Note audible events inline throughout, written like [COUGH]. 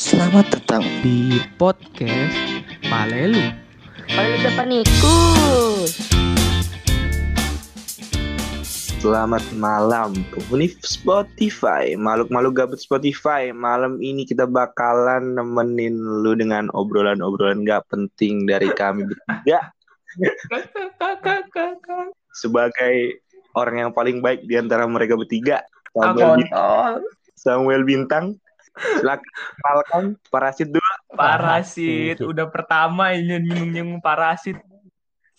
Selamat datang di podcast Palelu. Kalau depan ikut. Selamat malam penghuni Spotify. Makhluk-makhluk gabut Spotify Malam ini kita bakalan nemenin lu dengan obrolan-obrolan gak penting dari kami bertiga Sebagai orang yang paling baik di antara mereka bertiga Samuel, Bintang, Samuel Bintang Silakan kenalkan parasit dulu Parasit, udah pertama ini nyinggung parasit.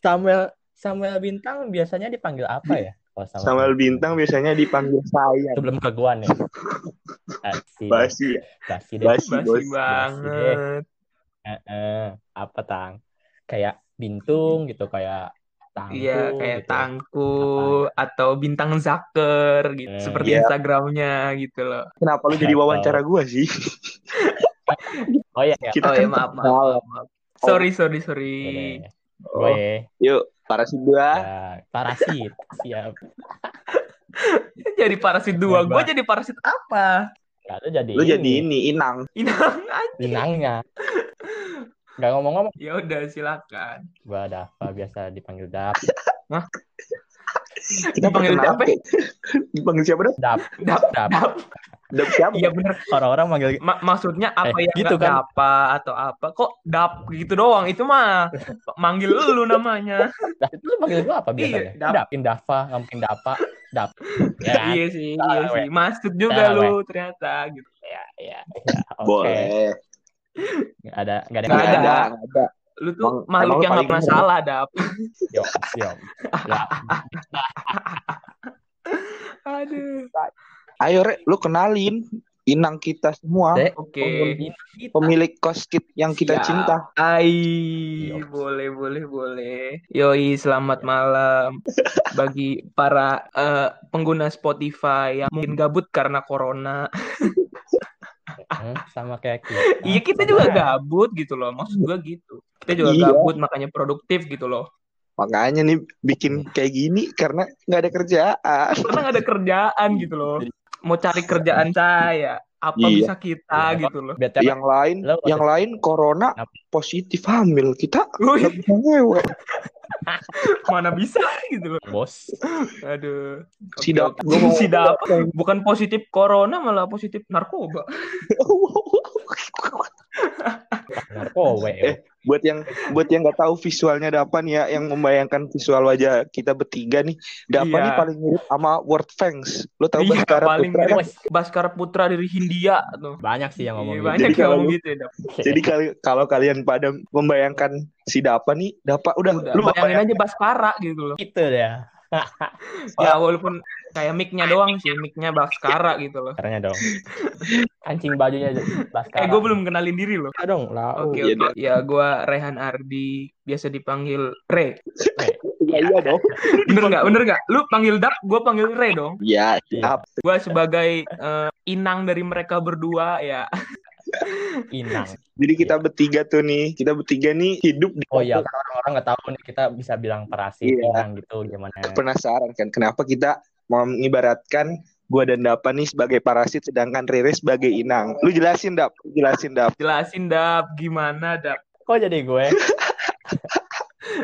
Samuel Samuel Bintang biasanya dipanggil apa ya? Oh, Samuel Bintang biasanya dipanggil saya sebelum ke gua nih. Basi. Basi ya? Basi deh. Basi, Basi banget. Eh, eh, apa tang? Kayak bintung gitu kayak tangku. Iya, kayak gitu. tangku atau bintang zaker gitu, Eh, seperti iya. Instagramnya gitu loh. Kenapa lu jadi wawancara gua sih? [LAUGHS] Oh iya, ya. Kita oh ya kan maaf, maaf, maaf, maaf. Sorry, sorry, sorry. Gue ya. Yuk, parasit dua Ya, parasit. Siap. [LAUGHS] Jadi parasit dua, gue jadi parasit apa? Ya, lu jadi Lu jadi ini, ini, inang Inang aja. inangnya. [LAUGHS] Gak ngomong-ngomong, Ya udah silakan. gua Dava biasa dipanggil Dap. Kita Dipanggil perkenalkan. siapa? Dipanggil siapa dong? Dap, Dap, Dap. dap. Dap siapa? Iya bener. Orang-orang manggil Ma- maksudnya apa Eh, yang gitu kan. dapa atau apa? Kok dap gitu doang? Itu mah manggil lu namanya. Dap itu lu manggil gua apa biasanya? Iya, Dap. Dapin Dava, nggak mungkin Dapa, Dap. Ya kan? iya sih, Salah, iya sih. Masuk juga lu ternyata gitu. Ya, ya, ya. Oke. Boleh. Nggak ada, nggak ada. Yang ada. nggak ada. Lu tuh makhluk yang paling pernah salah, dap. Yo, yo. Ya, Aduh. Ayo, Rek, lu kenalin inang kita semua. Oke. kita. Pemilik kos kit yang kita Siap. cinta. Ai, boleh, boleh, boleh. Yoi, selamat malam bagi para eh, pengguna Spotify yang mungkin gabut karena corona. [LAUGHS] Hmm, sama kayak kita. Iya, kita juga gabut gitu loh. Maksud gua gitu. Kita juga Iya. gabut makanya produktif gitu loh. Makanya nih bikin kayak gini karena nggak ada kerjaan. Karena nggak ada kerjaan gitu loh. Mau cari kerjaan saya, apa Iya. bisa kita Iya. gitu loh. BTW, Yang lain, Lo- yang lain corona positif hamil. Kita nggak bisa ngewe. Mana bisa gitu loh. bos. Aduh. Sidap. mau- Sidap. Bukan positif corona malah positif narkoba. [LAUGHS] Narkowe. Eh, buat yang buat yang nggak tahu visualnya Dapan ya, yang membayangkan visual wajah kita bertiga nih, Dapan Iya. nih paling mirip sama Word Fangs. Lo tau Iya, Baskara paling Putra mirip kan? Baskara Putra dari Hindia tuh. Banyak sih yang ngomong Iya, gitu. banyak Jadi yang kalau ngomong gitu ya. Jadi kali- kalau kalian pada membayangkan si Dapan nih, Dapat udah, Udah, lu bayangin aja Baskara gitu loh. Gitu ya. [LAUGHS] Ya walaupun kayak mic-nya doang sih, mic-nya Baskara gitu loh. Caranya dong. [LAUGHS] Kancing bajunya Baskara. Eh, gue belum kenalin diri loh. Ah, dong, lau. Oke, iya oke. Ya, gue Rehan Ardi, biasa dipanggil Re. Iya iya dong. Bener nggak? Bener nggak? Lu panggil Dap, gue panggil Re dong. Iya, Iya. siap. Gue sebagai eh, inang dari mereka berdua ya. Inang. Jadi kita bertiga tuh nih, kita bertiga nih hidup di Oh iya, kan orang-orang nggak tahu nih kita bisa bilang parasit, Iya. inang gitu gimana. penasaran kan kenapa kita mau mengibaratkan gua dan Dapan nih sebagai parasit sedangkan Rere sebagai inang. Lu jelasin Dap, jelasin Dap. Jelasin Dap, gimana Dap? Kok jadi gue? [LAUGHS]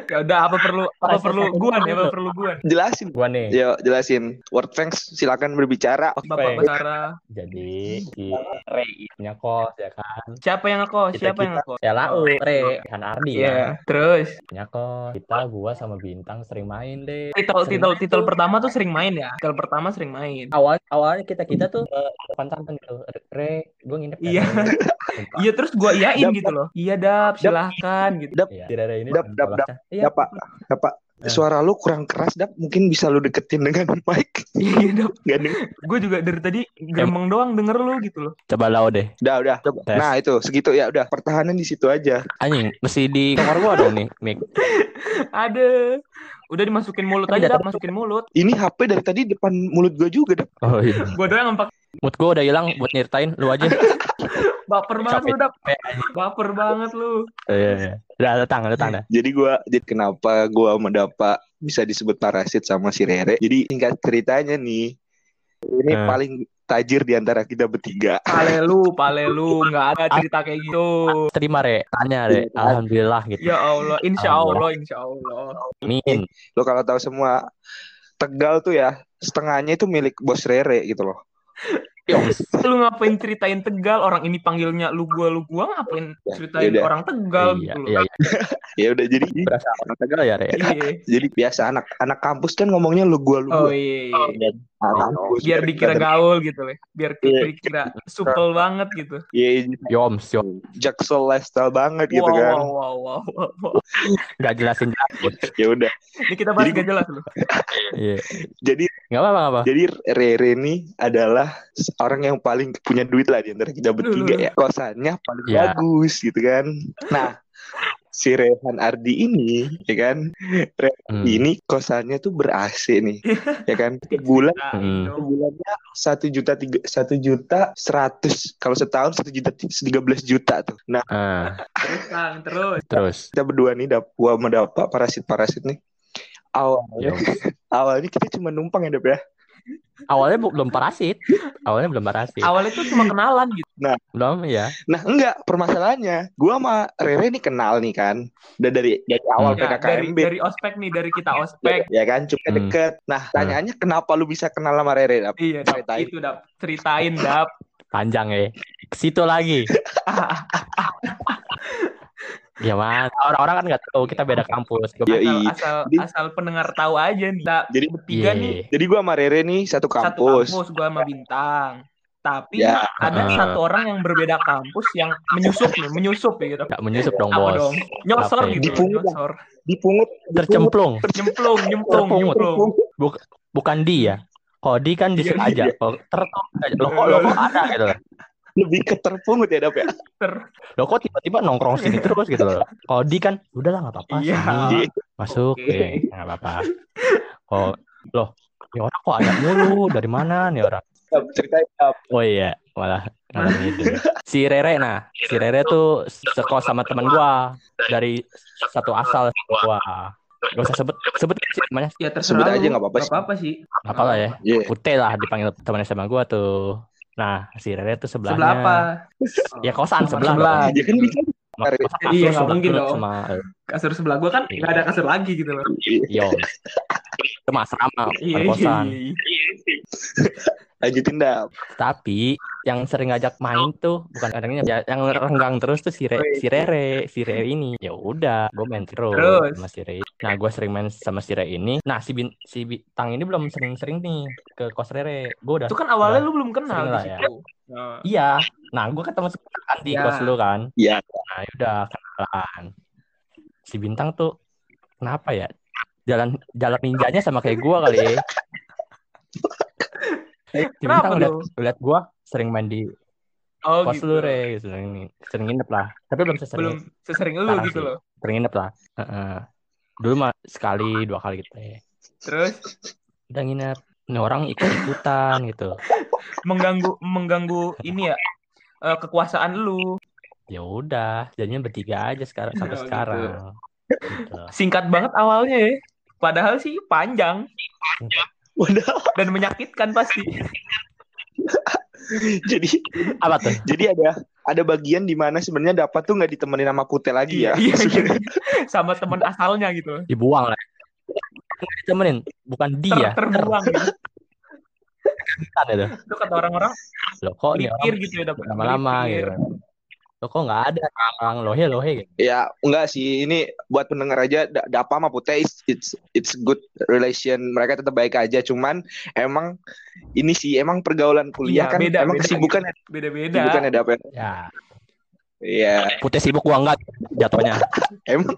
Ya udah apa perlu apa perlu gue nih? Apa perlu gue? Jelasin. Gue nih. Yo, jelasin. Word Fangs silakan berbicara. Bapak Oke. Basara. Jadi si Ray punya kos ya kan. Siapa yang ngekos? Kita- Siapa yang ngekos? Ya lau, Ray, Han Ardi Iya, ya. terus Punya kos. Kita gua sama Bintang sering main deh. titel titel titel pertama tuh sering main ya. Titel pertama sering main. awal awalnya kita kita tuh uh, santan gitu. Re, gue nginep ya, Iya. Iya terus gua iyain Dap, gitu loh. Iya Dap, silahkan gitu. Dap. Si Rere ini Dap, dap, kelasnya. Iya. Dapat, Dapat. Eh. Suara lu kurang keras, Dap. Mungkin bisa lu deketin dengan [LAUGHS] mic. Iya Dap. [LAUGHS] Gue juga dari tadi gremeng doang denger lu gitu loh. Coba lau deh. Udah, udah. Tes. Nah, itu segitu ya, udah. Pertahanan di situ aja. Anjing, mesti di kamar gua dong nih, Mik. [LAUGHS] Ada. Udah dimasukin mulut aja Dap, masukin mulut. Ini HP dari tadi depan mulut gua juga, Dap. Oh iya. Gua doang empat Mood gua udah hilang buat nyeritain lu aja. Baper banget Capek. lu Dap. Baper banget lu. Iya, iya. Udah datang, datang dah. Jadi gua jadi kenapa gua Dapa bisa disebut parasit sama si Rere. Jadi singkat ceritanya nih, Ini Eh. paling tajir di antara kita bertiga. Pale lu, [LAUGHS] pale lu, nggak ada cerita kayak gitu. Terima re, tanya re. Iya? Alhamdulillah gitu. Ya Allah, insya Allah, insya Allah. Amin. Lo kalau tahu semua Tegal tuh ya setengahnya itu milik bos Rere gitu loh. Lu ngapain ceritain Tegal? Orang ini panggilnya lu gua lu gua ngapain ceritain yaudah. orang Tegal Iya, gitu loh. iya, iya. [LAUGHS] Ya udah jadi Berasa orang Tegal ya re. Iya. jadi biasa anak anak kampus kan ngomongnya lu gua lu Oh gua. iya. iya. Anak kampus. Biar dikira gaul gitu loh. Biar Iya. dikira supel banget gitu. Iya, Yoms, yoms. jaksel lifestyle banget gitu wow, kan. wow, wow, wow, wow, wow. Gak jelasin jelasin. [LAUGHS] Ya udah. Ini kita bahas Jadi- gak jelas loh. Iya. Jadi Gak apa-apa, jadi Rere ini adalah orang yang paling punya duit lah di antara kita bertiga ya. Kosannya paling Ya. bagus gitu kan. Nah, si Rehan Ardi ini ya kan Hmm. ini kosannya tuh ber AC nih ya kan [LAUGHS] bulan Hmm. bulannya satu juta tiga satu juta seratus kalau setahun satu juta tiga belas juta tuh nah Ah, Terus Kang, terus. terus. kita berdua nih dap gua sama Dapa parasit parasit nih awalnya Yoms. [LAUGHS] awalnya kita cuma numpang ya Dap ya Awalnya belum parasit. Awalnya belum parasit. Awalnya tuh cuma kenalan gitu. Belum ya. nah enggak permasalahannya gua sama Rere nih kenal nih kan udah dari dari awal Hmm. Ya, dari PKKMB dari ospek nih, dari kita ospek. ya kan cuma Hmm. deket nah tanyaannya kenapa lu bisa kenal sama Rere Dap? Iya, dap. Ceritain. itu dap. Ceritain dap. Panjang ya. Ke situ lagi. [LAUGHS] Ya mas, orang-orang kan nggak tahu kita beda kampus. Gua- Iya, asal, iya. asal Jadi- asal pendengar tahu aja nih. Dap. jadi Tiga Iya. nih jadi gua sama Rere nih satu satu kampus kampus gua sama bintang. Tapi Ya. ada Heeh. satu orang yang berbeda kampus yang menyusup nih, menyusup ya gitu. Nggak menyusup dong Apa bos. dong? Nyosor Apa ya? gitu, Dipungut. nyosor. dipungut Tercemplung. Nyemplung, nyemplung, Terpungut. nyemplung. Buk- bukan di ya. Kalau di kan Iya, disengaja. iya. Kalau ter lo kok lo kok ada gitu. Lebih ke terpungut ya Dap ya Ter- Lo kok tiba-tiba nongkrong sini terus gitu loh. Kalau di kan udahlah nggak apa-apa Iya. sini. Masuk Oke. eh nggak apa-apa. Oh, loh, ya orang kok ada mulu dari mana nih orang? Ceritain. Oh iya, malah ngalor ngidul. [LAUGHS] Si Rere nah, si Rere tuh sekos sama teman gua dari satu asal gua. Gak usah sebut sebut sih namanya Ya Sebut terserah aja lu. nggak apa-apa sih. apa-apa sih. apalah ya. Iya. Putih lah dipanggil teman sama gua tuh. Nah, si Rere tuh sebelahnya. Sebelah apa? Ya kosan sebelah. sebelah. Ya kan bisa. Kosan Iya, kasur nggak mungkin dong. Sama Kasur sebelah gua kan Iya. nggak ada kasur lagi gitu loh. yo. Itu mah asrama, Iya, iya, kosan. iya. Lanjutin Dap. Tapi yang sering ngajak main tuh bukan orangnya ya, yang renggang terus tuh si Re, si Rere, si Rere ini. Ya udah, gue main terus, Terus? sama si Re. Nah, gue sering main sama si Re ini. Nah, si bin, si Bintang ini belum sering-sering nih ke kos Rere. Gue udah Itu kan awalnya udah lu belum kenal sering di lah ya. situ. Nah, Iya. Nah, gue ketemu si Bintang kan di Iya. kos lu kan. Iya. Nah, udah kenalan. Si Bintang tuh kenapa ya? Jalan jalan ninjanya sama kayak gue kali ya. [LAUGHS] [LAUGHS] Kenapa Bintang lihat lu? lihat gue sering main di Oh kos gitu. lu re sering sering nginep lah tapi belum sesering Belum sesering lu gitu loh. sering nginep lah Heeh. dulu mah sekali dua kali gitu ya Terus udah nginep ini orang ikut ikutan gitu mengganggu mengganggu ini ya eh, kekuasaan lu. ya udah jadinya bertiga aja sekarang sampai Oh, gitu. sekarang gitu. Singkat banget awalnya ya. Padahal sih panjang. Dan menyakitkan pasti. [LAUGHS] Jadi apa tuh jadi ada ada bagian di mana sebenarnya dapat tuh nggak ditemenin sama Putih lagi ya. Iya, iya. Sama teman asalnya gitu loh. dibuang lah Nggak ditemenin bukan Ter- dia terbuang gitu. kan itu Itu kata orang-orang lo kok nih gitu ya dapat lama-lama gitu lo kok nggak ada orang lohe lohe gitu Ya enggak sih ini buat pendengar aja da- Dapa sama Putih it's, it's it's good relation mereka tetap baik aja cuman emang ini sih emang pergaulan kuliah Iya, kan beda, emang beda. kesibukan Beda-beda. kesibukan ya Dap ya. Ya Iya putih sibuk gua enggak jatuhnya [LAUGHS] emang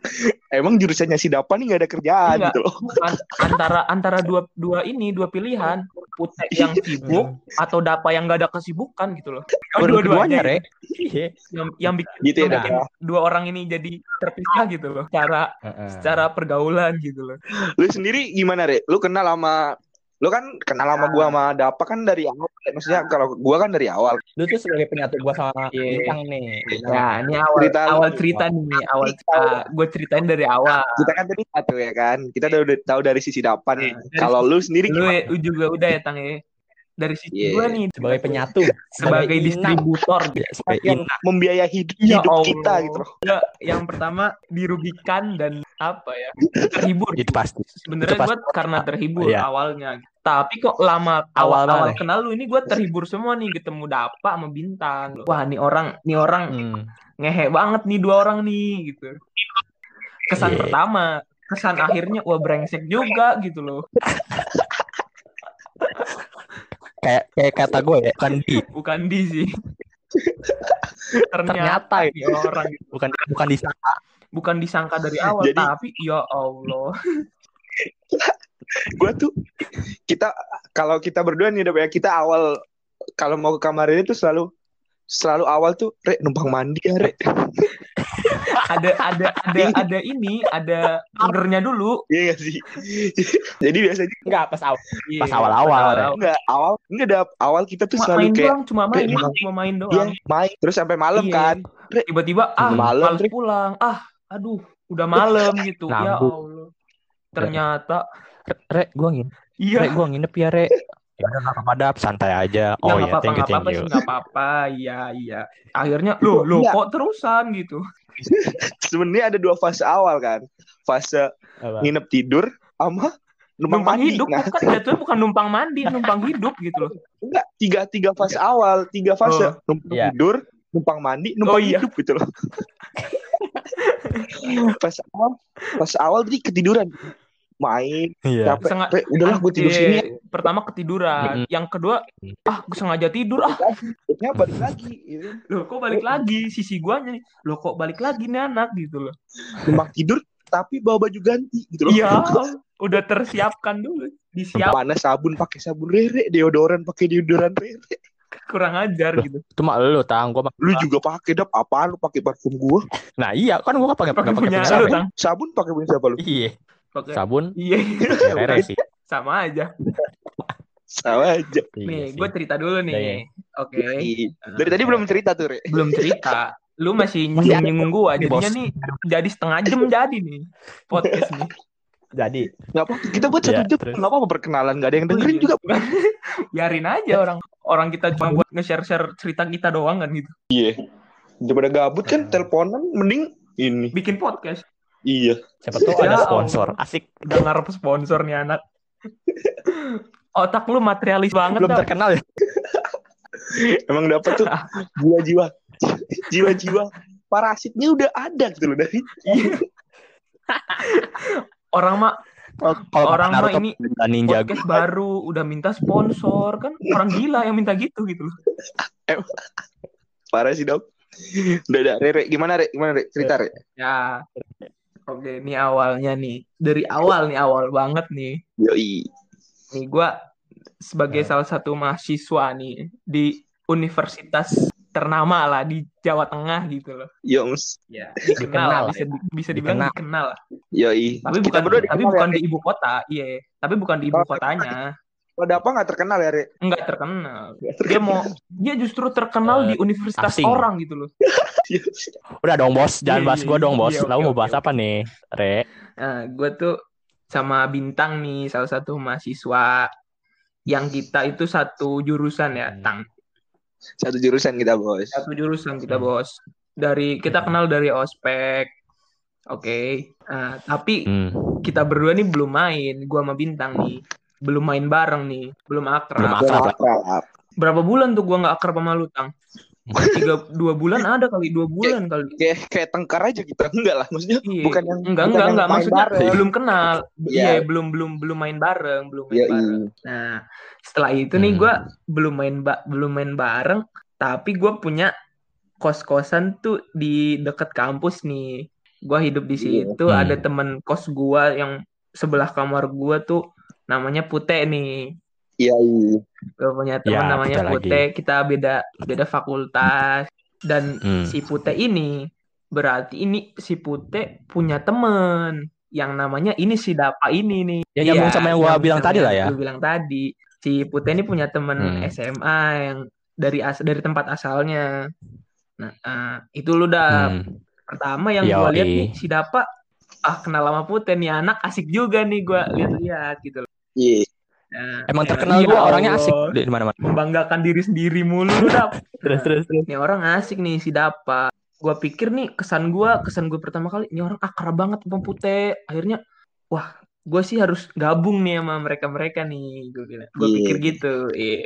emang jurusannya si Dapa nih nggak ada kerjaan Enggak. gitu loh. An- antara antara dua dua ini dua pilihan putih yang sibuk atau dapa yang gak ada kesibukan gitu loh dua-duanya Dua-duanya re. Iya. yang yang bikin, Gitu ya yang Dap. bikin dua orang ini jadi terpisah gitu loh secara Heeh. secara pergaulan gitu loh Lu sendiri gimana Re? Lu kenal sama lu kan kenal sama gua sama Dapa kan dari awal. Maksudnya kalau gua kan dari awal. lu tuh sebagai penyatu gua sama Iya. bintang nih ya ini awal Cerita lu. awal cerita nih awal cerita gue ceritain dari awal Kita kan tadi satu ya kan. Kita udah, udah tahu dari sisi Dapa nih. Dari Kalau lu sendiri lu gimana? ya, juga udah ya tang ya dari sisi Iya. gue nih sebagai penyatu, sebagai distributor Ya, sebagai yang membiayai hidup, Ya hidup Allah. kita gitu loh. Nggak, yang pertama dirugikan dan apa ya terhibur Itu pasti. sebenarnya gue karena terhibur Iya. awalnya tapi kok lama Awal awal awal banget. kenal lu ini gue terhibur semua nih ketemu Dapa sama Bintang wah nih orang nih orang Hmm. ngehe banget nih dua orang nih gitu kesan Iya. pertama kesan akhirnya wah brengsek juga gitu loh [LAUGHS] Kayak kayak kata gue ya, bukan di, [LAUGHS] bukan di sih. [LAUGHS] Ternyata ternyata nih orang. Gitu. bukan bukan disangka. bukan disangka dari awal Jadi- tapi ya Allah. [LAUGHS] Gue tuh kita kalau kita berdua nih ya kita awal kalau mau ke kamar ini tuh selalu selalu awal tuh rek numpang mandi ya rek ada ada ada ada ini ada pungernya dulu iya gak sih jadi biasanya Enggak pas awal. Iya, Pas awal-awal, pas Rek. enggak awal enggak ada awal kita tuh cuma selalu main kayak doang cuma main Rek, cuma main Iya, doang main terus sampai malam Iya. kan. Tiba-tiba ah Malam, males pulang ah aduh udah malam gitu ya Nambung. Allah ternyata Rek, gua nginep. iya Rek, gua nginep ya, Rek. Ya udah enggak apa-apa, Dap. santai aja. Ya, Oh nggak iya, apa-apa, thank you, nggak thank apa-apa you. sih, nggak apa-apa. Iya, iya. Akhirnya, loh, loh, Iya. kok terusan gitu? [LAUGHS] Sebenarnya ada dua fase awal kan. Fase Apa? nginep tidur sama numpang, Numpang mandi. hidup, Nah, bukan jatuhnya bukan numpang mandi, [LAUGHS] numpang hidup gitu loh. enggak tiga tiga fase awal, tiga fase Oh. numpang Iya. tidur, numpang mandi, numpang Oh, iya. hidup gitu loh. [LAUGHS] fase awal, fase awal tadi ketiduran. Main, Iya. capek. Senga- Rek, udahlah gue tidur Iya, sini ya. Pertama ketiduran, yang kedua, ah, gue sengaja tidur, ah, Akhirnya balik lagi. gitu. loh, kok balik lagi? Sisi guanya nih, loh, kok balik lagi nih anak gitu loh. Numpang tidur tapi bawa baju ganti gitu loh. Iya, udah tersiapkan dulu, disiap, Mana sabun pakai sabun rere, deodoran pakai deodoran rere. kurang ajar Loh. gitu. Itu mah lu, Tang. Gua mah. Lu juga pakai dap apa lu pakai parfum gua? Nah, iya, kan gua pakai Pakai pakai punya lu, sabun. Tang. Sabun pakai punya siapa lu? Iya, Pakai, sabun iya, ya, Rere sih. sama aja. Sama aja. Iya Nih, gue cerita dulu Iya, nih. Oke. Dari tadi belum cerita tuh, Re. belum cerita. Lu masih nyinggung gua, Ini, jadinya bos. nih jadi setengah jam jadi nih podcast nih. Jadi, Nggak apa Kita buat satu Iya, jam. terus. Nggak apa-apa perkenalan. Nggak ada yang dengerin juga. [LAUGHS] Biarin aja orang orang kita cuma buat nge-share-share cerita kita doang kan gitu. Iya. Daripada gabut kan, teleponan mending ini. Bikin podcast. Iya. siapa tuh ada sponsor. Asik. Udah ngarep sponsor nih anak. Otak lu materialis banget Belum dah. terkenal ya. [LAUGHS] Emang dapat tuh jiwa-jiwa. Jiwa-jiwa. Parasitnya udah ada gitu loh dari [LAUGHS] Orang mah Kalau Orang mah ini ninja podcast baru udah minta sponsor kan orang gila yang minta gitu gitu loh. parah sih, Dok. Udah ada. Re, Re. Gimana, Re? Gimana, Re? Cerita, Re. Ya. Oke, ini awalnya nih. Dari awal nih, awal banget nih. Yoi. nih gua sebagai salah satu mahasiswa nih di universitas ternama lah di Jawa Tengah gitu loh. Yoms. Ya, Dikenal dikenal bisa di- bisa dibilang Dikenal. dikenal lah. Yoi. Tapi Kita bukan berdua tapi dikenal bukan ya, di ibu kota, iya. Tapi bukan di ibu Oh, kotanya. Kalau ada apa nggak terkenal ya, Re? Enggak terkenal. Dia mau dia justru terkenal Eh, di universitas asing. orang gitu loh. [LAUGHS] Udah dong, Bos. Jangan Iya, bahas iya, gua dong, iya, Bos. iya, Lalu mau bahas apa nih, Re? Nah, gue tuh sama Bintang nih, salah satu mahasiswa yang kita itu satu jurusan ya, Hmm. Tang. Satu jurusan kita, Bos. Satu jurusan kita, Hmm. Bos. Dari kita kenal dari ospek. Oke. Nah, tapi Hmm. kita berdua nih belum main, gua sama Bintang nih. Belum main bareng nih, belum akrab. Belum akrab. Berapa bulan tuh gua nggak akrab sama lu, Tang? Tiga, dua bulan ada kali, dua bulan kali. Kayak kayak tengkar aja kita. Enggak lah, maksudnya Iya. bukan yang enggak bukan enggak yang enggak maksudnya bareng. belum kenal. Iya. Iya, belum belum belum main bareng, belum main Iya, bareng. Nah, setelah itu nih Hmm. gua belum main ba- belum main bareng, tapi gua punya kos-kosan tuh di dekat kampus nih. Gua hidup di Iya. situ, Hmm. ada temen kos gua yang sebelah kamar gua tuh namanya Pute nih. Iya, iya. Gue punya teman Ya, namanya Pute Pute, kita beda beda fakultas dan Hmm. si Pute ini berarti ini si Pute punya temen yang namanya ini si Dapa ini nih. Ya, nyambung sama yang gua nyambung bilang tadi yang lah ya. Gua bilang tadi. Si Pute ini punya temen Hmm. SMA yang dari as dari tempat asalnya. Nah, ah, itu lu udah Hmm. pertama yang gua Yoi. lihat nih si Dapa ah kenal sama Pute nih anak asik juga nih gua lihat-lihat gitu loh. Iya. Nah, Emang ya, terkenal iya gua orangnya asik di mana-mana. Membanggakan diri sendiri mulu. [LAUGHS] Terus terus terus. Ini orang asik nih si Dapa. Gua pikir nih kesan gua, kesan gue pertama kali, ini orang akrab banget sama Pute. Akhirnya, wah, gue sih harus gabung nih sama mereka-mereka nih. Gue bilang, gue Iya. pikir gitu. Iya.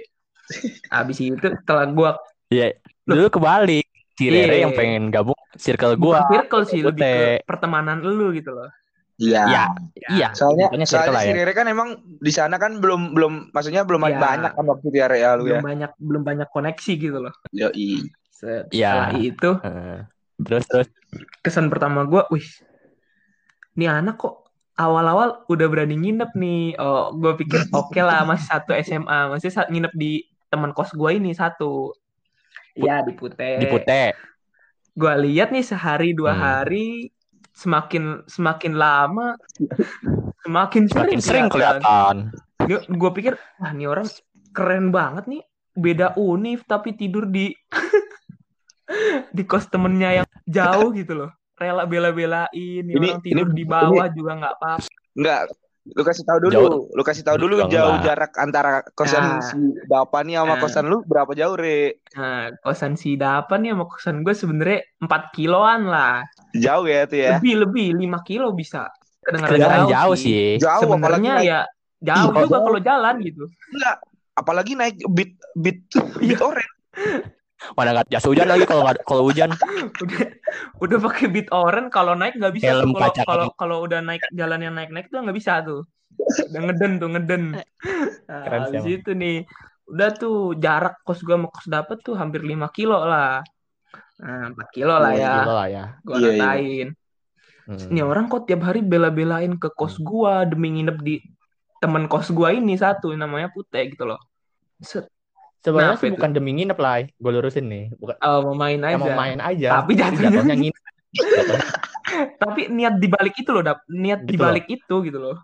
Abis itu setelah gua Iya, dulu kebalik. Si Rere Iya. yang pengen gabung circle bukan gua. circle sih, lebih ke Pute. pertemanan lu gitu loh. Iya. Iya, iya. Soalnya, Pokoknya circle soalnya lah si ya. Rere kan emang di sana kan belum belum maksudnya belum Iya. banyak kan waktu di area lu Belum ya. banyak belum banyak koneksi gitu loh. Yoi. Se- Iya. Setelah itu Heeh. Terus terus. kesan pertama gua, wih, nih anak kok awal-awal udah berani nginep nih. Oh, gue pikir [LAUGHS] oke lah masih satu SMA, masih sa- nginep di teman kos gua ini satu. Iya di Pute. Di Pute. Gua lihat nih sehari dua Hmm. hari semakin semakin lama semakin Makin sering sering kelihatan. Gue pikir wah nih orang keren banget nih. Beda univ tapi tidur di [LAUGHS] di kos temennya yang jauh gitu loh. Rela bela-belain Ini- orang tidur ini- di bawah juga nggak apa-apa. Enggak, lu kasih tahu dulu. Jauh. Lu kasih tahu dulu Enggak. jauh jarak antara kosan Nah. si Dapa nih sama Nah. kosan lu berapa jauh, Re? Nah, kosan si Dapa nih sama kosan gue sebenarnya 4 kiloan lah. Jauh ya itu ya. Lebih lebih 5 kilo bisa. Kedengaran jauh, jauh sih. sih. Jauh Sebenarnya naik ya jauh Iya, juga jauh. kalau jalan gitu. enggak. Apalagi naik beat beat Iya. beat orange. Mana nggak jas hujan lagi kalau nggak kalau hujan. [LAUGHS] udah udah pakai beat orange kalau naik nggak bisa Helm tuh. Kalau kalau kalau udah naik jalan yang naik naik tuh nggak bisa tuh. Udah ngeden tuh ngeden. Nah, Keren habis itu nih udah tuh jarak kos gua sama kos dapet tuh hampir 5 kilo lah. Nah 4 kilo lah Iya, ya. Gila lah ya. gua Iya, iya. ratain. Hmm. ini orang kok tiap hari bela-belain ke kos gua demi nginep di temen kos gua ini satu namanya Pute gitu loh. Set, Sebenarnya sih itu? bukan demi nginep lah. Gue lurusin nih. Bukan oh, mau main aja emang main aja. Tapi jatuhnya- jatuhnya nginep. Jatuhnya- [LAUGHS] tapi niat dibalik itu loh dap niat Gitu dibalik itu gitu loh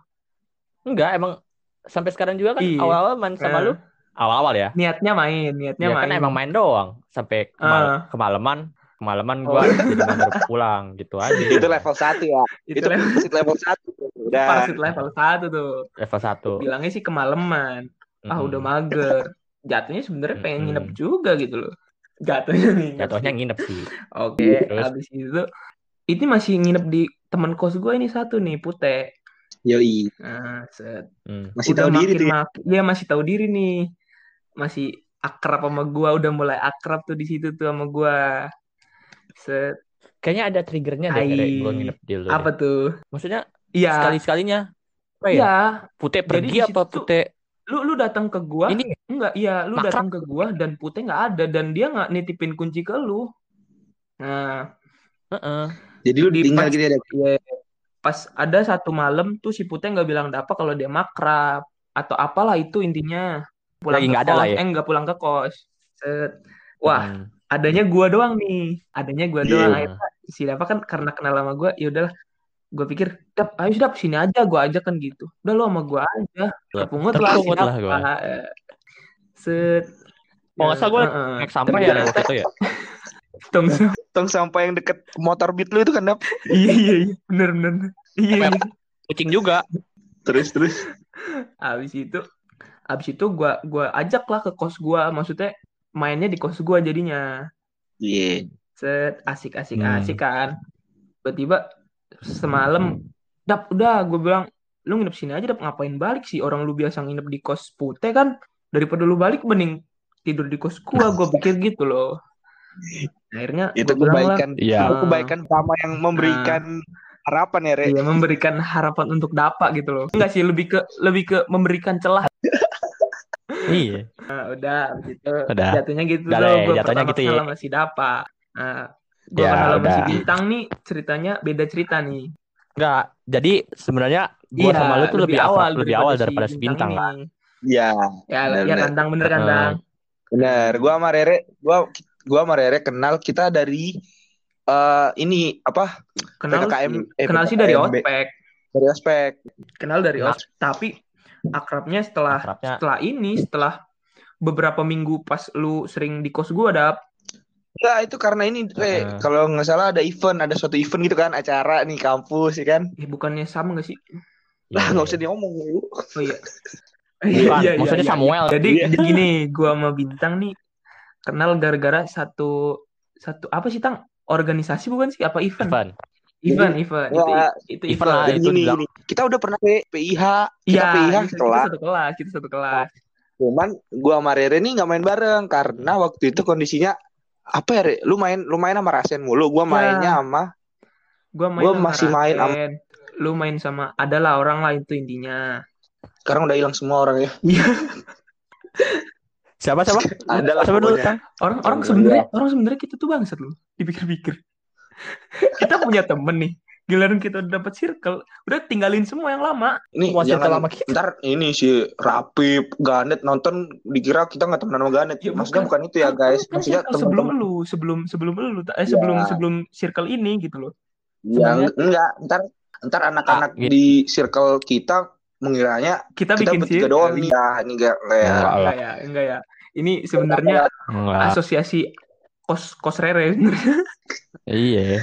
Enggak, emang sampai sekarang juga kan Iya. awal-awal main sama Nah. lu. Awal-awal ya. niatnya main niatnya Ya main kan emang main doang sampai kemal- Ah. kemalaman kemalaman gua Oh. jadi baru pulang gitu [LAUGHS] aja. Itu level 1 ya. [LAUGHS] itu, Itu level level 1. Udah. parasit level satu tuh level 1. bilangnya sih kemalaman ah udah mager jatuhnya sebenarnya pengen Mm-mm. nginep juga gitu loh [LAUGHS] jatuhnya nih Jatuhnya nginep sih. oke Terus? habis itu ini masih nginep di teman kos gue ini satu nih Pute Yoi. nah set Hmm. Masih udah tahu diri tuh ya. mak- dia masih tahu diri nih masih akrab sama gua udah mulai akrab tuh di situ tuh sama gua set Kayaknya ada triggernya deh. Rek, gua nginep di lu. apa tuh Maksudnya iya sekali-sekalinya ya? iya Pute Jadi pergi apa situ- Pute lu lu datang ke gua ini enggak iya lu Makrab. datang ke gua dan Putih nggak ada dan dia nggak nitipin kunci ke lu nah Heeh. Jadi lu Di tinggal pas- gitu ya. Dek? ya, pas ada satu malam tuh si Putih nggak bilang apa kalau dia makrab atau apalah itu intinya pulang Lagi ke nggak ada kos lah ya? eh nggak pulang ke kos Set. wah Hmm. adanya gua doang nih adanya gua Iya. doang akhirnya si Dapa kan karena kenal sama gua ya udahlah gua pikir dap ayo dap sini aja gua ajak kan gitu udah lu sama gua aja terpungut lah Terpungut lah. Eh, set Kalau nggak salah gua Heeh. naik sampah ya waktu itu ya. Tong Tong sampah yang deket motor beat lu itu kan, Dap. iya iya iya bener bener iya iya. Kucing juga. Terus terus. abis itu abis itu gua gua ajak lah ke kos gua maksudnya mainnya di kos gua jadinya Iya. set asik asik Hmm. asik kan tiba-tiba semalam dap udah gue bilang lu nginep sini aja dap ngapain balik sih orang lu biasa nginep di kos putih kan daripada lu balik mending tidur di kos gua gue pikir gitu loh akhirnya Itu gua bilang lah, kebaikan. Iya. Itu kebaikan pertama yang memberikan harapan ya, Re. Iya memberikan harapan untuk dapat gitu loh. Enggak sih lebih ke lebih ke memberikan celah. [LAUGHS] Iya. Nah, udah gitu. Udah. Jatuhnya gitu Udah loh. deh, Gue jatuhnya pertama gitu ya. kenal sama si Dapa. Nah, gue Ya, kenal sama si udah. Bintang nih ceritanya beda cerita nih. Enggak. Jadi sebenarnya gua Iya, sama lu tuh lebih, awal lebih awal daripada si bintang lah. Iya. Ya, Benar, ya benar. kandang bener kan, Heeh. Dang? Benar. Gua sama Rere, gua gua sama Rere kenal kita dari eh ini apa? Kenal PKKM, sih, eh, kenal sih dari ospek. Dari ospek. Kenal dari Kenal. ospek. Tapi akrabnya setelah Akrabnya setelah ini, setelah beberapa minggu pas lu sering di kos gua dap. Enggak, itu karena ini Re, Heeh. kalau nggak salah ada event, ada suatu event gitu kan, acara nih kampus ya kan. Eh bukannya sama gak sih? Lah nggak usah diomong lu. Oh iya. Bukan, Iya, iya, maksudnya iya, Samuel. Jadi Iya. [LAUGHS] gini, gua sama Bintang nih kenal gara-gara satu satu apa sih Tang? Organisasi bukan sih? Apa event? Ivan. Event, event. Itu Ya, itu event lah, Jadi itu gini, gini, kita udah pernah ke PIH, kita Iya, PIH kita, kita setelah satu kelas, kita satu kelas. Cuman gua sama Rere nih nggak main bareng karena waktu itu kondisinya apa ya, Re? Lu main lu main sama Rasen mulu, gua Ya. mainnya sama Gua main Gua sama masih main sama- Rasen. Lu main sama adalah orang lah itu intinya. Sekarang udah hilang semua orang ya. Iya. Siapa siapa? [LAUGHS] Ada lah Siapa dulu? Orang orang sebenarnya orang sebenarnya kita tuh bangsat loh. Dipikir-pikir. [LAUGHS] kita punya temen nih. Giliran kita udah dapet circle, udah tinggalin semua yang lama. Ini jangan sama kita. ntar ini si Rapip, Ganet nonton dikira kita nggak temenan sama Ganet. Ya, Maksudnya bukan. bukan itu ya Kan- guys. kan Maksudnya circle sebelum lu, sebelum sebelum lu, eh sebelum Ya. sebelum circle ini gitu loh. Ya, sebenarnya- enggak, ntar ntar anak-anak Ah, gitu. di circle kita mengiranya Kita, kita bikin circle. doang nih. Ya, ini enggak ya. Enggak ya, enggak ya. Ini sebenarnya Enggak. asosiasi kos kos rere sebenarnya. [LAUGHS] Iya.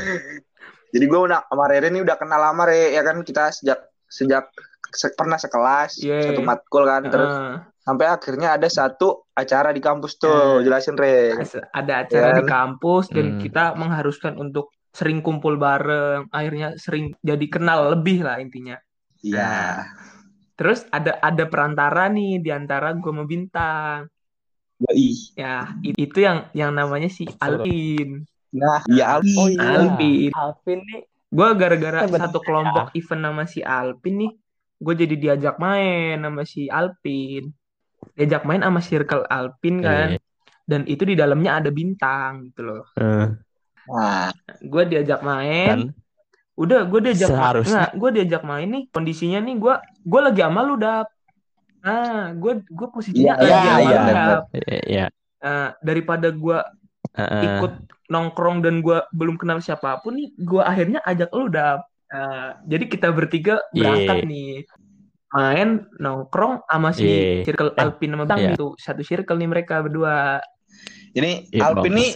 Jadi gue udah sama Rere nih udah kenal lama Re ya kan kita sejak sejak se- pernah sekelas Iya. satu matkul kan terus sampai akhirnya ada satu acara di kampus tuh Iya. jelasin Re. Ada acara Ya. di kampus dan Hmm. kita mengharuskan untuk sering kumpul bareng. Akhirnya sering jadi kenal lebih lah intinya. Iya. Terus ada ada perantara nih di antara gue sama Bintang. Yoi. Ya, itu yang yang namanya si Alvin. Nah, iya Ali. Oh iya. Alvin. Alvin nih. Gue gara-gara Eh, satu kelompok event sama si Alvin nih, gue jadi diajak main sama si Alvin. Diajak main sama circle Alvin kan. Iya. Dan itu di dalamnya ada bintang gitu loh. Eh, Nah, Gue diajak main. Dan Udah, gue diajak Seharusnya- Nggak, gue diajak main nih. Kondisinya nih gue gue lagi sama lu dap. Nah, gue gue posisinya Iya, lagi iya, sama iya. lu dap. iya. Nah, daripada gue Heeh. ikut nongkrong dan gue belum kenal siapa pun nih, gue akhirnya ajak lu dap. Nah, jadi kita bertiga berangkat Iya. nih main nongkrong sama si Iya. circle Eh, Alpin sama Bang iya. itu satu circle nih mereka berdua ini Iya, Alpin nih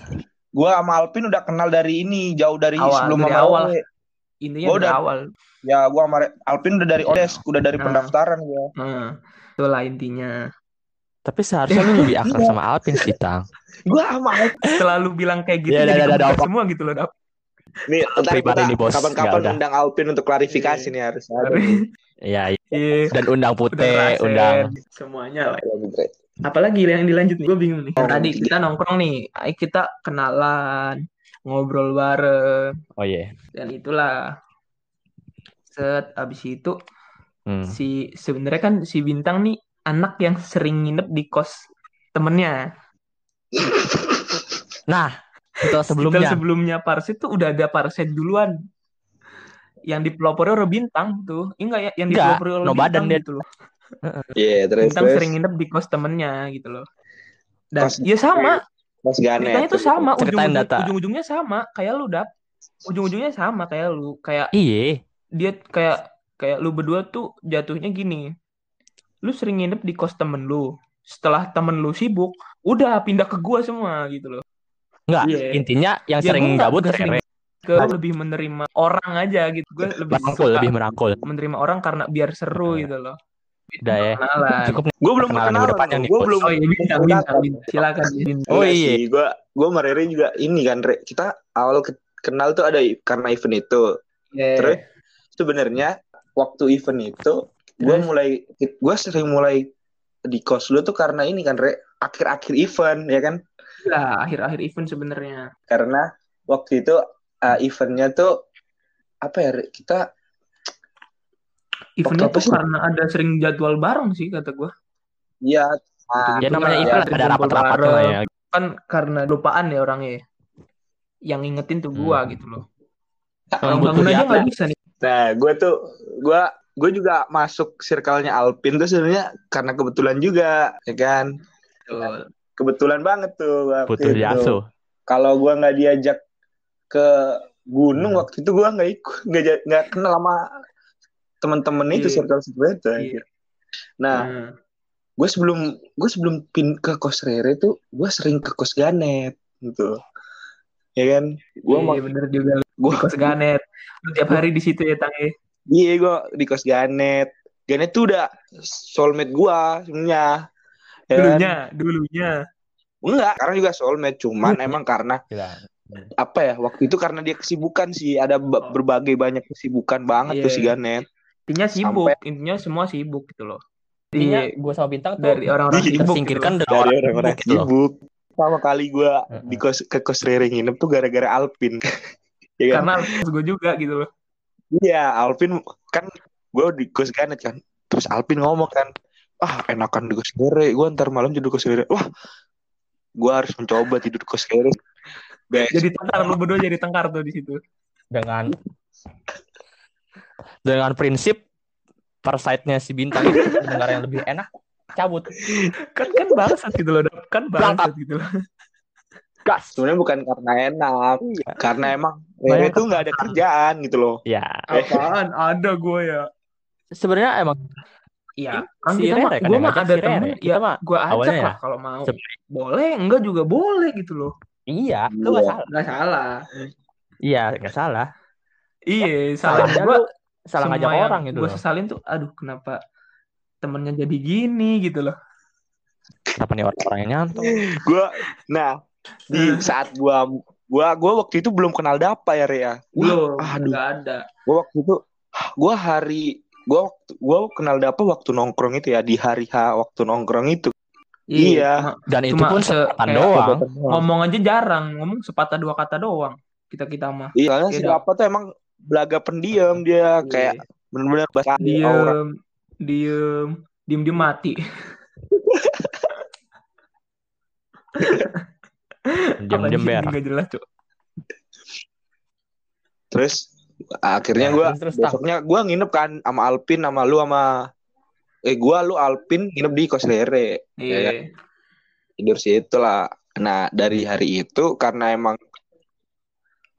gua sama Alpin udah kenal dari ini jauh dari Awal, sebelum dari sama awal. Rere. Intinya Gua dari udah- awal Ya, gua sama Alpin udah dari Odes, udah dari Nah. pendaftaran gua. nah, itulah intinya Tapi seharusnya lu lebih akrab sama Alvin sih, Tang. [LAUGHS] Gua sama Alpin. selalu bilang kayak gitu Ya, jadi dah, dah, kebuka dah, semua gitu loh dap Nih, ntar Pribadi kita nih, Bos. kapan-kapan Ya udah. undang Alpin untuk klarifikasi Iya. nih harus ada. Iya, iya. Iya. dan undang Udah putih, undang. semuanya lah. Apalagi yang dilanjut nih, gue bingung nih. Oh, Tadi tiga. kita nongkrong nih, kita kenalan, ngobrol bareng, Oh iya. dan itulah. Set, abis itu Hmm. si sebenarnya kan si Bintang nih anak yang sering nginep di kos temennya. Nah, itu sebelumnya. sebelumnya Parset tuh udah ada Parset duluan. Yang dipelopori oleh Bintang tuh. Iya enggak ya? Yang dipelopori oleh no Bintang badan dia. gitu loh. Iya, terus Bintang terus. sering nginep di kos temennya gitu loh. Dan Kos- ya sama, Mas Ganet. ceritanya tuh sama, ujung-ujung, data. ujung-ujungnya sama, kayak lu dap. Ujung-ujungnya sama kayak lu, kayak Iya. dia kayak kayak lu berdua tuh jatuhnya gini. Lu sering nginep di kos temen lu. Setelah temen lu sibuk, udah pindah ke gua semua gitu loh. Enggak, Iya. intinya yang Ya, sering gabut sering. Ke lebih menerima orang aja gitu. Gue lebih Merangkul, lebih merangkul. menerima orang karena biar seru gitu loh. Udah ya. Kenalan. Cukup nih. Gue belum Perkenalan kenal minggu depannya nih, Gue Bos. belum. Oh iya, bintang, bintang, bintang. Silakan. Bintang. Oh, iya. Gue gue sama Rere juga ini kan, Re. Kita awal ke- kenal tuh ada karena event itu. Yeah. Terus sebenarnya waktu event itu gue Terus? mulai gue sering mulai di kos lu tuh karena ini kan Re akhir-akhir event ya kan Lah, akhir-akhir event sebenarnya. karena waktu itu uh, eventnya tuh apa ya Re? kita Eventnya tuh sih? karena ada sering jadwal bareng sih kata gue. ya Gitu-gitu Ya namanya event sering ada rapat-rapat lah ya. Kan karena lupaan ya orangnya. Yang ngingetin tuh gua Hmm. gitu loh. Orang bangun aja nggak bisa nih. nah gue tuh gue gue juga masuk circle-nya Alpin tuh sebenarnya karena kebetulan juga ya kan Betul. kebetulan banget tuh waktu itu. diasuh. kalau gue nggak diajak ke gunung Hmm. waktu itu gue nggak ikut nggak kenal sama teman-teman itu Iya. circle seperti itu Iya. nah Hmm. gue sebelum gue sebelum pin ke kos Rere tuh gue sering ke kos Ganet gitu ya kan gue Iya, mau bener juga. gue kos Ganet. Lu tiap hari di situ ya Tang ya. iya gue di kos Ganet Ganet tuh udah soulmate gua sebenarnya. Ya kan? Dulunya, dulunya. Enggak, sekarang juga soulmate cuman emang karena Gila. apa ya waktu itu karena dia kesibukan sih ada Oh. berbagai banyak kesibukan banget tuh Iya. si Ganet. Intinya sibuk, Sampai- intinya semua sibuk gitu loh. Intinya Iya, gue sama bintang tuh dari orang-orang [LAUGHS] sibuk tersingkirkan gitu. dengan Dari orang orang-orang sibuk gitu sibuk. Pertama kali gua Heeh. di kos ke kos Rere nginep tuh gara-gara Alpin. [LAUGHS] ya kan? Karena gue juga gitu loh. Iya, Alvin kan gue di kos Ganet kan. Terus Alvin ngomong kan, ah enakan di kos Rere, gue ntar malam tidur kos Rere. Wah, gue harus mencoba tidur di kos Rere. Best. Jadi tengkar lu berdua jadi tengkar tuh di situ. dengan dengan prinsip per side-nya si bintang itu dengar yang lebih enak cabut Kan kan bangsat gitu loh, kan bangsat gitu loh. gas Sebenarnya bukan karena enak, Iya. karena emang Banyak tuh nggak ada kerjaan gitu loh. ya Apaan? Ada gue ya. sebenarnya emang Iya, kan Si kita mah, kan gue mah ada si temen, ya mah gue ajak awalnya lah ya. kalau mau. Boleh, enggak juga boleh gitu loh. iya Iya. lu gak salah Enggak salah. iya gak salah Iya, salah gue. Salah ngajak orang gitu Gue sesalin tuh, aduh kenapa temennya jadi gini gitu loh. kenapa nih orang-orang yang nyantol [LAUGHS] Gue, nah di Hmm. saat gue, gue, gue waktu itu belum kenal Dapa ya Rea. Belum, aduh. enggak ada. Gue waktu itu, gue hari, gue waktu, gue kenal Dapa waktu nongkrong itu ya di hari H waktu nongkrong itu. Iya. cuma- dan itu Cuma pun se- sepatan kayak doang ngomong aja jarang, ngomong sepatah dua kata doang. Kita kita mah. Iya, karena si Iya. Dapa tuh emang belaga pendiam dia Iya. kayak bener-bener bahasa orang. diem, diem, diem diem mati. [LAUGHS] sih? berak Nggak jelas tuh. Terus akhirnya Nah, gue besoknya gue nginep kan sama Alpin sama lu sama eh gue lu Alpin nginep di kos Rere Iya. Ya, tidur situ lah. Nah dari hari itu karena emang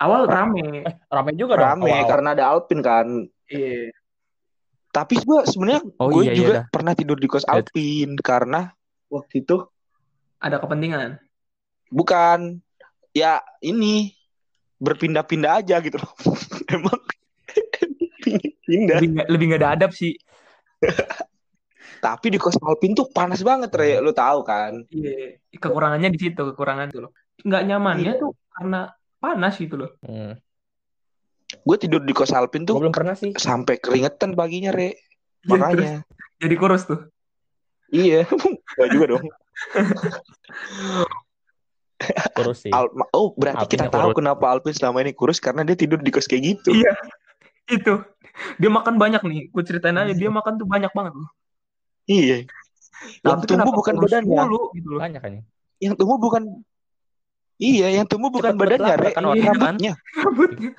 Awal rame. eh rame juga dong rame karena ada Alpin kan. Iya. Tapi gue sebenarnya Oh, gue iya, iya juga dah. pernah tidur di kos Iya. Alpin karena waktu itu Ada kepentingan. bukan ya ini berpindah-pindah aja gitu loh. [LAUGHS] emang pindah. Lebih nggak nggak ada adab sih. [LAUGHS] Tapi di kos Alpin tuh panas banget Re, lu tahu kan? Iya. Kekurangannya di situ, kekurangan tuh loh. Nggak nyamannya tuh karena panas gitu loh. Hmm. Gue tidur di kos Alpin gue tuh belum pernah sih sampai keringetan paginya Re. [LAUGHS] Iya, terus Makanya. jadi kurus tuh. Iya, [LAUGHS] Gak juga dong. [LAUGHS] kurus sih Al- oh, berarti Alpinnya kita tahu kurus. kenapa Alpin selama ini kurus karena dia tidur di kos kayak gitu. Iya. Itu. Dia makan banyak nih. Gue ceritain aja dia makan tuh banyak banget loh. Iya. Yang tumbuh bukan badannya. mulu gitu loh. banyak kan Yang tumbuh bukan Iya, yang tumbuh bukan Cepet badannya, Re. kan Iya. otaknya Rambutnya. Rambutnya.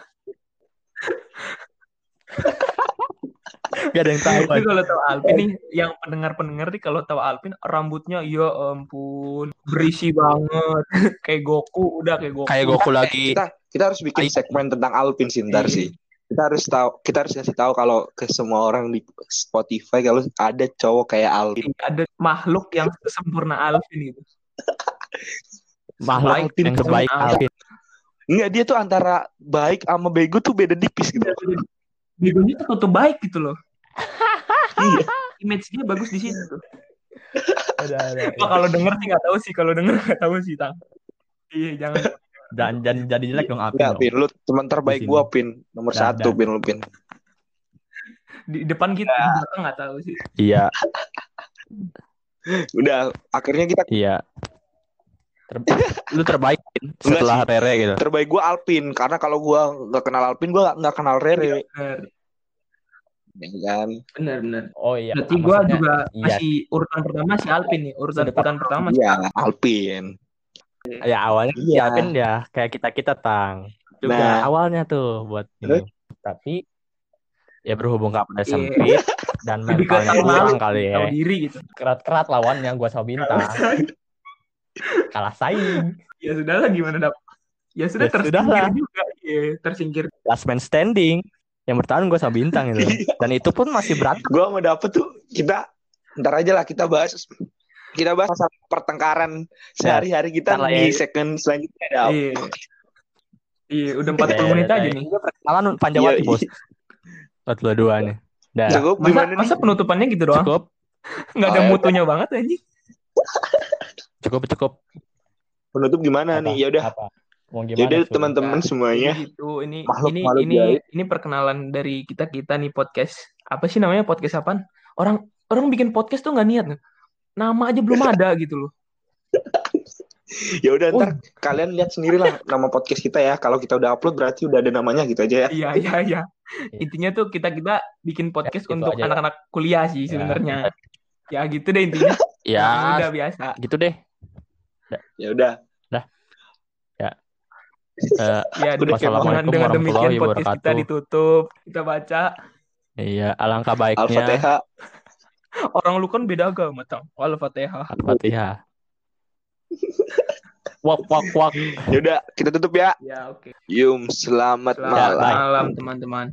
gak ada yang tahu Tapi kalau tahu Alvin nih, yang pendengar-pendengar nih kalau tahu Alvin rambutnya ya ampun berisi banget kayak Goku udah kayak Goku. kayak Goku lagi Kita kita harus bikin segmen tentang Alpin sih ntar Iya. sih. Kita harus tahu, kita harus kasih tahu kalau ke semua orang di Spotify kalau ada cowok kayak Alpin. Ada makhluk yang sempurna Alvin itu. Makhluk yang terbaik Alvin Enggak, dia tuh antara baik sama bego tuh beda tipis gitu. Begonya tuh tuh baik gitu loh. Iya. Image dia bagus di situ tuh. ada ada Wah, kalau denger sih nggak tahu sih, kalau denger nggak tahu sih, Tang. Iya, jangan. dan dan jadi jelek dong Alvin Enggak. Pin. Lu teman terbaik gua, Pin. Nomor Dan- satu, dan. Pin, lu, Pin. Di depan kita, di belakang nggak tahu sih. iya Udah, akhirnya kita iya Ter- lu terbaik setelah Rere gitu terbaik gua Alpin. Karena kalau gua nggak kenal Alpin, gua nggak kenal Rere. Bener, Ya kan? bener, bener. oh iya Berarti gua maksudnya- juga iya. masih urutan pertama si Alvin nih. Urutan Udah urutan pertama masih Iya, Alpin. ya awalnya si Iya. Alvin ya kayak kita kita tang juga Nah. awalnya tuh buat ini tapi ya berhubung gak pada Iya. sempit dan mentalnya kurang kali ya tahu diri gitu. kerat-kerat lawannya gua sama bintang [LAUGHS] kalah saing Ya sudahlah gimana dap? Ya sudah Ya tersingkir sudahlah. juga. Iya, tersingkir. last man standing yang bertahan gue sama bintang itu dan itu pun masih berat Gua mau dapet tuh kita ntar aja lah kita bahas kita bahas masalah pertengkaran sehari-hari kita ntar di ya. second selanjutnya. Iya. Iya, udah 40 menit aja nih. perkenalan panjang Iya, banget bos buat lo dua nih Dah, Cukup Masa, gimana masa nih? penutupannya gitu doang? cukup, Nggak ada Oh, ya mutunya banget anjing. Cukup, cukup. Penutup gimana Apa? nih? Ya udah. Yaudah Sur? teman-teman Nah, semuanya. Ini gitu, ini Makhluk- ini makhluk ini gaib. ini perkenalan dari kita kita nih podcast. Apa sih namanya podcast apaan? Orang orang bikin podcast tuh nggak niat. Nama aja belum ada [LAUGHS] gitu loh. Ya udah Oh. ntar kalian lihat sendiri lah nama podcast kita ya. Kalau kita udah upload berarti udah ada namanya gitu aja ya. Iya iya iya. Intinya tuh kita kita bikin podcast Ya, gitu untuk aja. anak-anak kuliah sih Ya, sebenarnya. Ya gitu deh intinya. Ya, udah biasa. gitu deh. Ya udah. [LAUGHS] Eh, Ya Udah kayak Wassalamualaikum dengan, dengan demikian warahmatullahi podcast kita ditutup. Kita baca. iya, alangkah baiknya. Al-Fatihah. [LAUGHS] Orang lu kan beda agama, Tang. Al-Fatihah. Al-Fatihah. [LAUGHS] Wak, wak, wak. Ya udah, kita tutup ya. Ya oke. Yum, selamat Selamat malam. malam teman-teman.